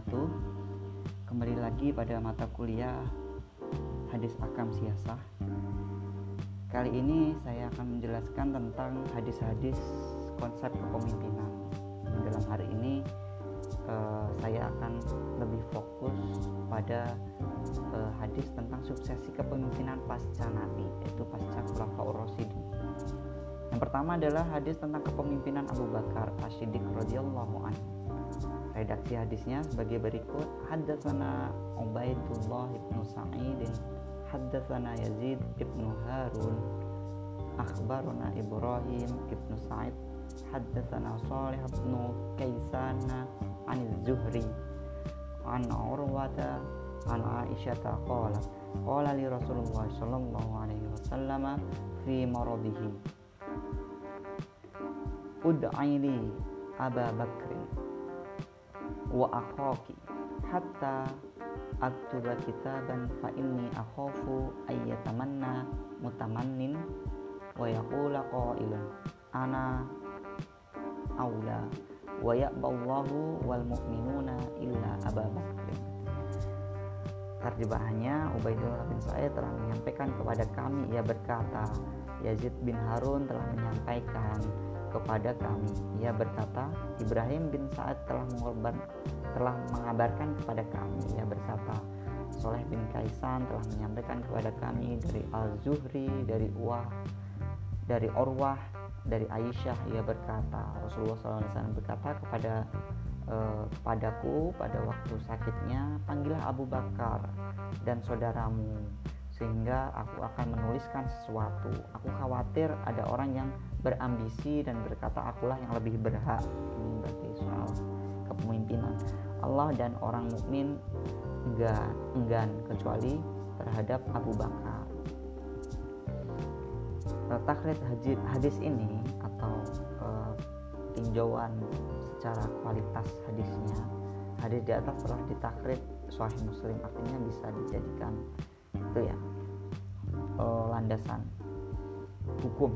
wabarakatuh Kembali lagi pada mata kuliah Hadis Akam Siasah. Kali ini saya akan menjelaskan tentang hadis-hadis konsep kepemimpinan. Dalam hari ini eh, saya akan lebih fokus pada eh, hadis tentang suksesi kepemimpinan pasca Nabi Yaitu pasca Khulafaur Rasyidin. Yang pertama adalah hadis tentang kepemimpinan Abu Bakar As-Siddiq radhiyallahu anhu redaksi hadisnya sebagai berikut. Haddatsana Ubaidullah ibnu Sa'id haddatsana Yazid ibnu Harun akhbarana Ibrahim ibnu Sa'id haddatsana Salih ibnu Kaisana an Zuhri an Urwata an Aisyah qalat qala li Rasulullah sallallahu alaihi wasallam fi maradihi. Ud'ai li Aba Bakrin wa akhaki hatta aktuba kitaban fa inni akhafu ayyatamanna mutamannin wa yaqula qailun ana aula wa ya'ballahu wal mu'minuna illa Bakrin Terjemahannya Ubaidullah bin Sa'id telah menyampaikan kepada kami ia berkata Yazid bin Harun telah menyampaikan kepada kami. Ia berkata, Ibrahim bin Sa'ad telah mengorban, telah mengabarkan kepada kami. Ia berkata, Soleh bin Kaisan telah menyampaikan kepada kami dari Al-Zuhri, dari Uwah, dari Orwah, dari Aisyah. Ia berkata, Rasulullah SAW berkata kepada eh, kepadaku pada waktu sakitnya, panggillah Abu Bakar dan saudaramu sehingga aku akan menuliskan sesuatu. Aku khawatir ada orang yang berambisi dan berkata akulah yang lebih berhak. Ini berarti soal kepemimpinan. Allah dan orang mukmin enggak enggan kecuali terhadap Abu Bakar. Takrit hadis ini atau uh, tinjauan secara kualitas hadisnya hadis di atas telah ditakrit Sahih Muslim artinya bisa dijadikan itu ya uh, landasan hukum.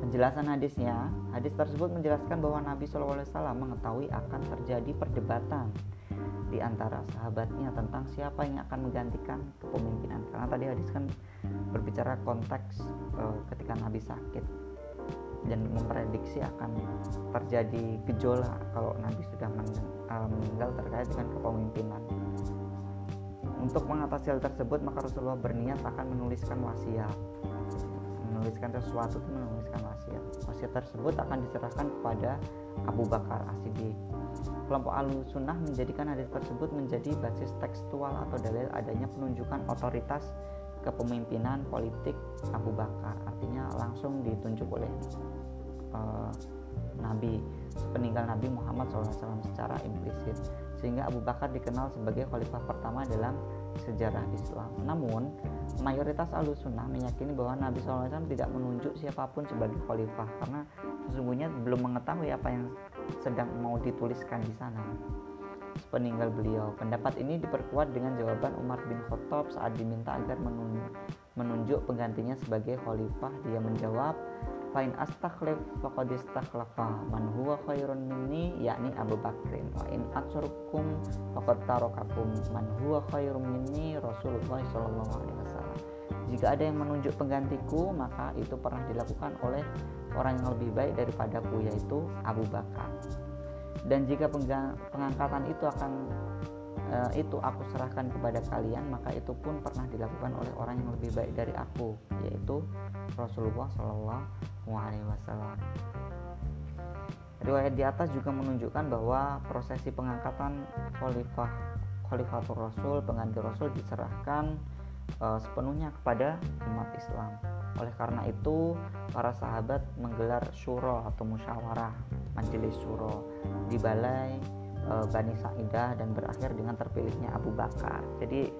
Penjelasan hadisnya hadis tersebut menjelaskan bahwa Nabi SAW mengetahui akan terjadi perdebatan di antara sahabatnya tentang siapa yang akan menggantikan kepemimpinan. Karena tadi hadis kan berbicara konteks uh, ketika Nabi sakit dan memprediksi akan terjadi gejolak kalau Nabi sudah meninggal terkait dengan kepemimpinan. Untuk mengatasi hal tersebut, maka Rasulullah berniat akan menuliskan wasiat. Menuliskan sesuatu itu menuliskan wasiat. Wasiat tersebut akan diserahkan kepada Abu Bakar As-Siddiq. Kelompok Al-Sunnah menjadikan hadis tersebut menjadi basis tekstual atau dalil adanya penunjukan otoritas kepemimpinan politik Abu Bakar. Artinya langsung ditunjuk oleh uh, Nabi peninggal Nabi Muhammad SAW secara implisit sehingga Abu Bakar dikenal sebagai khalifah pertama dalam sejarah Islam. Namun, mayoritas ahlu sunnah meyakini bahwa Nabi SAW tidak menunjuk siapa pun sebagai khalifah karena sesungguhnya belum mengetahui apa yang sedang mau dituliskan di sana. Sepeninggal beliau, pendapat ini diperkuat dengan jawaban Umar bin Khattab saat diminta agar menunjuk penggantinya sebagai khalifah. Dia menjawab, Fain astakhlif faqad istakhlafa man huwa khairun minni yakni Abu Bakrin wa in atsurkum faqad tarakakum man huwa khairun minni Rasulullah sallallahu alaihi wasallam. Jika ada yang menunjuk penggantiku maka itu pernah dilakukan oleh orang yang lebih baik daripadaku yaitu Abu Bakar. Dan jika pengangkatan itu akan uh, itu aku serahkan kepada kalian maka itu pun pernah dilakukan oleh orang yang lebih baik dari aku yaitu Rasulullah Shallallahu Alaihi Wasallam. Riwayat di atas juga menunjukkan bahwa prosesi pengangkatan khalifah khalifatul Rasul, pengganti Rasul diserahkan uh, sepenuhnya kepada umat Islam. Oleh karena itu, para sahabat menggelar syuro atau musyawarah, majelis syuro di balai uh, Bani Sa'idah dan berakhir dengan terpilihnya Abu Bakar. Jadi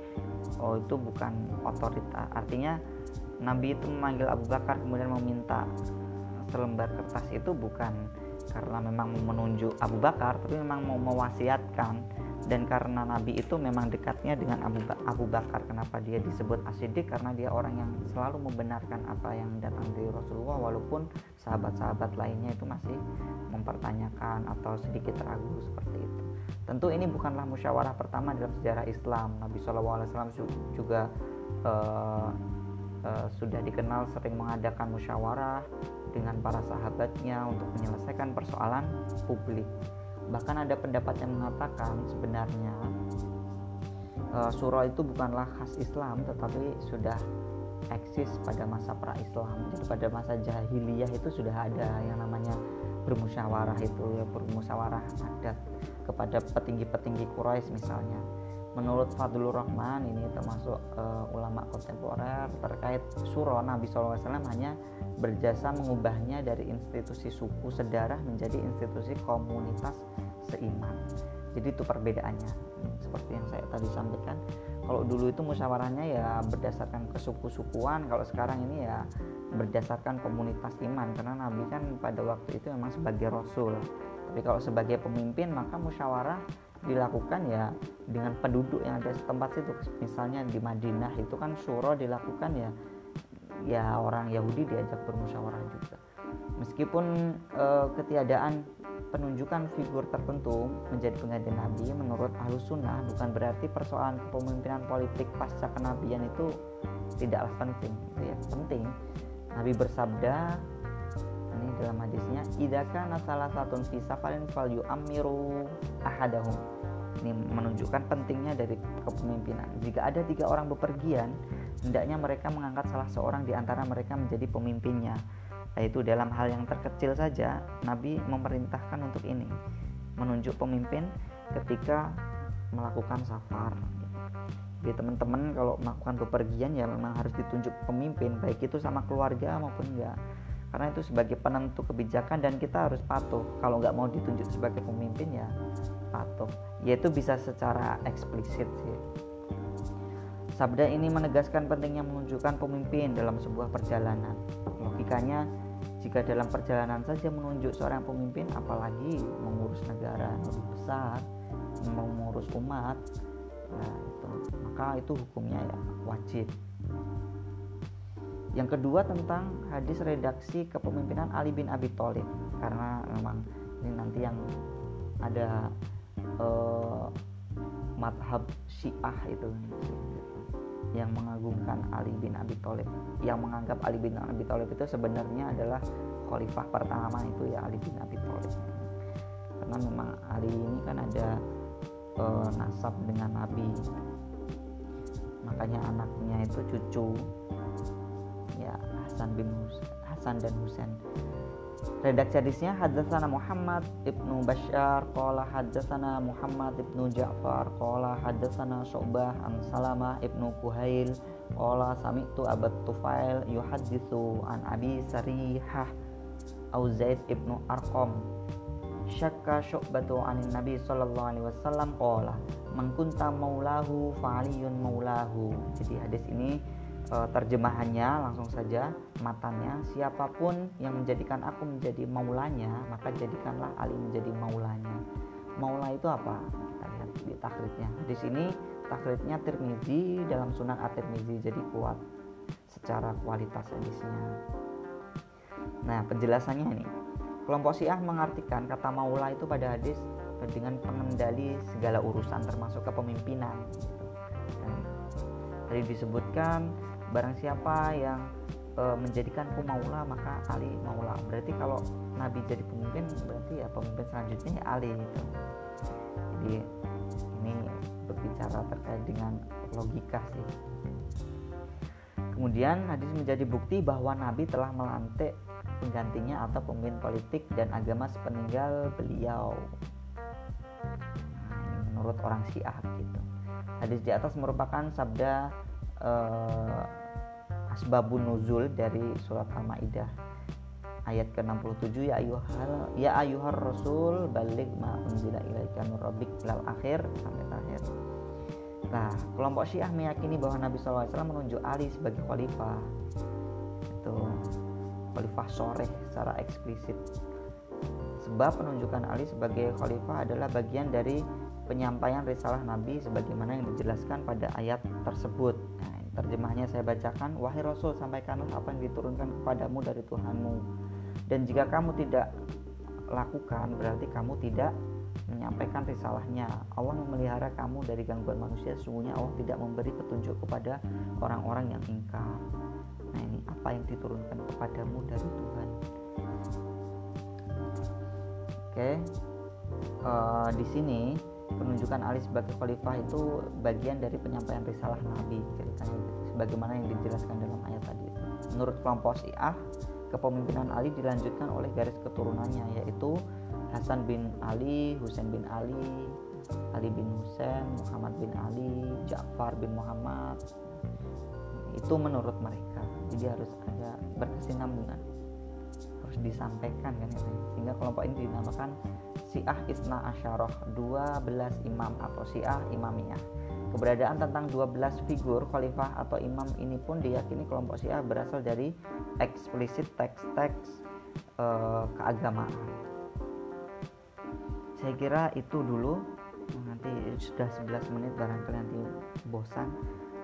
oh itu bukan otoritas, artinya Nabi itu memanggil Abu Bakar kemudian meminta selembar kertas itu bukan karena memang menunjuk Abu Bakar tapi memang mau mewasiatkan. Dan karena Nabi itu memang dekatnya dengan Abu, Abu Bakar. Kenapa dia disebut asidik karena dia orang yang selalu membenarkan apa yang datang dari Rasulullah walaupun sahabat-sahabat lainnya itu masih mempertanyakan atau sedikit ragu seperti itu. Tentu ini bukanlah musyawarah pertama dalam sejarah Islam. Nabi SAW juga uh, uh, sudah dikenal sering mengadakan musyawarah dengan para sahabatnya untuk menyelesaikan persoalan publik. Bahkan ada pendapat yang mengatakan sebenarnya uh, surah itu bukanlah khas Islam tetapi sudah eksis pada masa pra-Islam. Jadi pada masa jahiliyah itu sudah ada yang namanya bermusyawarah itu ya bermusyawarah adat kepada petinggi-petinggi Quraisy misalnya menurut Fadlur Rahman ini termasuk uh, ulama kontemporer terkait surah Nabi SAW hanya berjasa mengubahnya dari institusi suku sedarah menjadi institusi komunitas seiman. Jadi itu perbedaannya. Seperti yang saya tadi sampaikan kalau dulu itu musyawarahnya ya berdasarkan kesuku-sukuan kalau sekarang ini ya berdasarkan komunitas iman. Karena Nabi kan pada waktu itu memang sebagai rasul. Tapi kalau sebagai pemimpin maka musyawarah dilakukan ya dengan penduduk yang ada setempat situ. Misalnya di Madinah itu kan suro dilakukan ya ya orang Yahudi diajak bermusyawarah juga. Meskipun e, ketiadaan penunjukan figur tertentu menjadi pengganti Nabi menurut Ahlus Sunnah bukan berarti persoalan kepemimpinan politik pasca kenabian itu tidaklah penting ya. Penting. Nabi bersabda dalam hadisnya idaka nasalah satu visa paling value amiru ahadahum. Ini menunjukkan pentingnya dari kepemimpinan. Jika ada tiga orang bepergian hendaknya mereka mengangkat salah seorang di antara mereka menjadi pemimpinnya. Yaitu dalam hal yang terkecil saja Nabi memerintahkan untuk ini menunjuk pemimpin ketika melakukan safar. Jadi teman-teman kalau melakukan bepergian ya memang harus ditunjuk pemimpin baik itu sama keluarga maupun enggak karena itu sebagai penentu kebijakan dan kita harus patuh. Kalau nggak mau ditunjuk sebagai pemimpin ya patuh. Yaitu bisa secara eksplisit sih. Sabda ini menegaskan pentingnya menunjukkan pemimpin dalam sebuah perjalanan. Logikanya jika dalam perjalanan saja menunjuk seorang pemimpin apalagi mengurus negara lebih besar mengurus umat nah itu maka itu hukumnya ya wajib yang kedua tentang hadis redaksi kepemimpinan Ali bin Abi Thalib. Karena memang ini nanti yang ada uh, madhab Syiah itu yang mengagungkan Ali bin Abi Thalib. Yang menganggap Ali bin Abi Thalib itu sebenarnya adalah khalifah pertama itu ya Ali bin Abi Thalib. Karena memang Ali ini kan ada uh, nasab dengan Nabi. Makanya anaknya itu cucu ya Hasan bin Hus Hasan dan Husain. Redaksi hadisnya hadatsana Muhammad ibnu Bashar qala hadatsana Muhammad ibnu Ja'far qala hadatsana Syu'bah an Salamah ibnu Kuhail qala sami'tu Abu Tufail yuhaditsu an Abi Sarihah au Zaid ibnu Arqam syakka syu'batu anin nabi sallallahu alaihi wasallam qala man kunta maulahu fa'aliyun maulahu. Jadi hadis ini terjemahannya langsung saja matanya. Siapa pun yang menjadikan aku menjadi maulanya maka jadikanlah Ali menjadi maulanya. Maula itu apa? Kita lihat di taklidnya. Di sini taklidnya Tirmizi dalam Sunan At-Tirmizi jadi kuat secara kualitas hadisnya. Nah penjelasannya ini. Kelompok Syiah mengartikan kata maula itu pada hadis dengan pengendali segala urusan termasuk kepemimpinan gitu. Tadi disebutkan barang siapa yang e, menjadikanku maula maka Ali maula. Berarti kalau Nabi jadi pemimpin berarti ya pemimpin selanjutnya ya Ali gitu. Jadi ini berbicara terkait dengan logika sih. Kemudian hadis menjadi bukti bahwa Nabi telah melantik penggantinya atau pemimpin politik dan agama sepeninggal beliau. Nah, ini menurut orang Syiah gitu. Hadis di atas merupakan sabda uh, asbabun nuzul dari surat Al-Maidah ayat ke-67 ya ayuhal ya ayuhar rasul balik ma unzila ilaika min rabbik lal akhir sampai akhir. Nah, kelompok Syiah meyakini bahwa Nabi SAW menunjuk Ali sebagai khalifah. Itu khalifah sore secara eksplisit. Sebab penunjukan Ali sebagai khalifah adalah bagian dari penyampaian risalah Nabi sebagaimana yang dijelaskan pada ayat tersebut. Nah, terjemahnya saya bacakan, wahai Rasul sampaikanlah apa yang diturunkan kepadamu dari Tuhanmu. Dan jika kamu tidak lakukan berarti kamu tidak menyampaikan risalahnya. Allah memelihara kamu dari gangguan manusia. Sesungguhnya Allah tidak memberi petunjuk kepada orang-orang yang ingkar. Nah ini apa yang diturunkan kepadamu dari Tuhan. Oke, uh, di sini penunjukan Ali sebagai khalifah itu bagian dari penyampaian risalah Nabi ceritanya sebagaimana yang dijelaskan dalam ayat tadi. Menurut kelompok Syiah, kepemimpinan Ali dilanjutkan oleh garis keturunannya yaitu Hasan bin Ali, Husain bin Ali, Ali bin Husain, Muhammad bin Ali, Ja'far bin Muhammad. Itu menurut mereka. Jadi harus ada berkesinambungan. Harus disampaikan kan. Sehingga kelompok ini dinamakan Syiah Isna Asyarah, 12 imam atau Syiah Imamiyah. Keberadaan tentang 12 figur khalifah atau imam ini pun diyakini kelompok Syiah berasal dari eksplisit teks-teks e, keagamaan. Saya kira itu dulu. Nanti sudah 11 menit barangkali nanti bosan.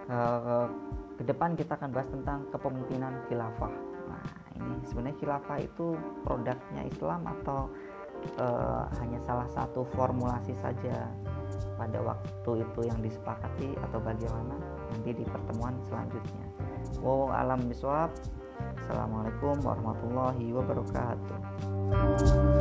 Uh, ke depan kita akan bahas tentang kepemimpinan khilafah. Nah ini sebenarnya khilafah itu produknya Islam atau uh, hanya salah satu formulasi saja pada waktu itu yang disepakati atau bagaimana? Nanti di pertemuan selanjutnya. Wow alam biswab. Assalamualaikum warahmatullahi wabarakatuh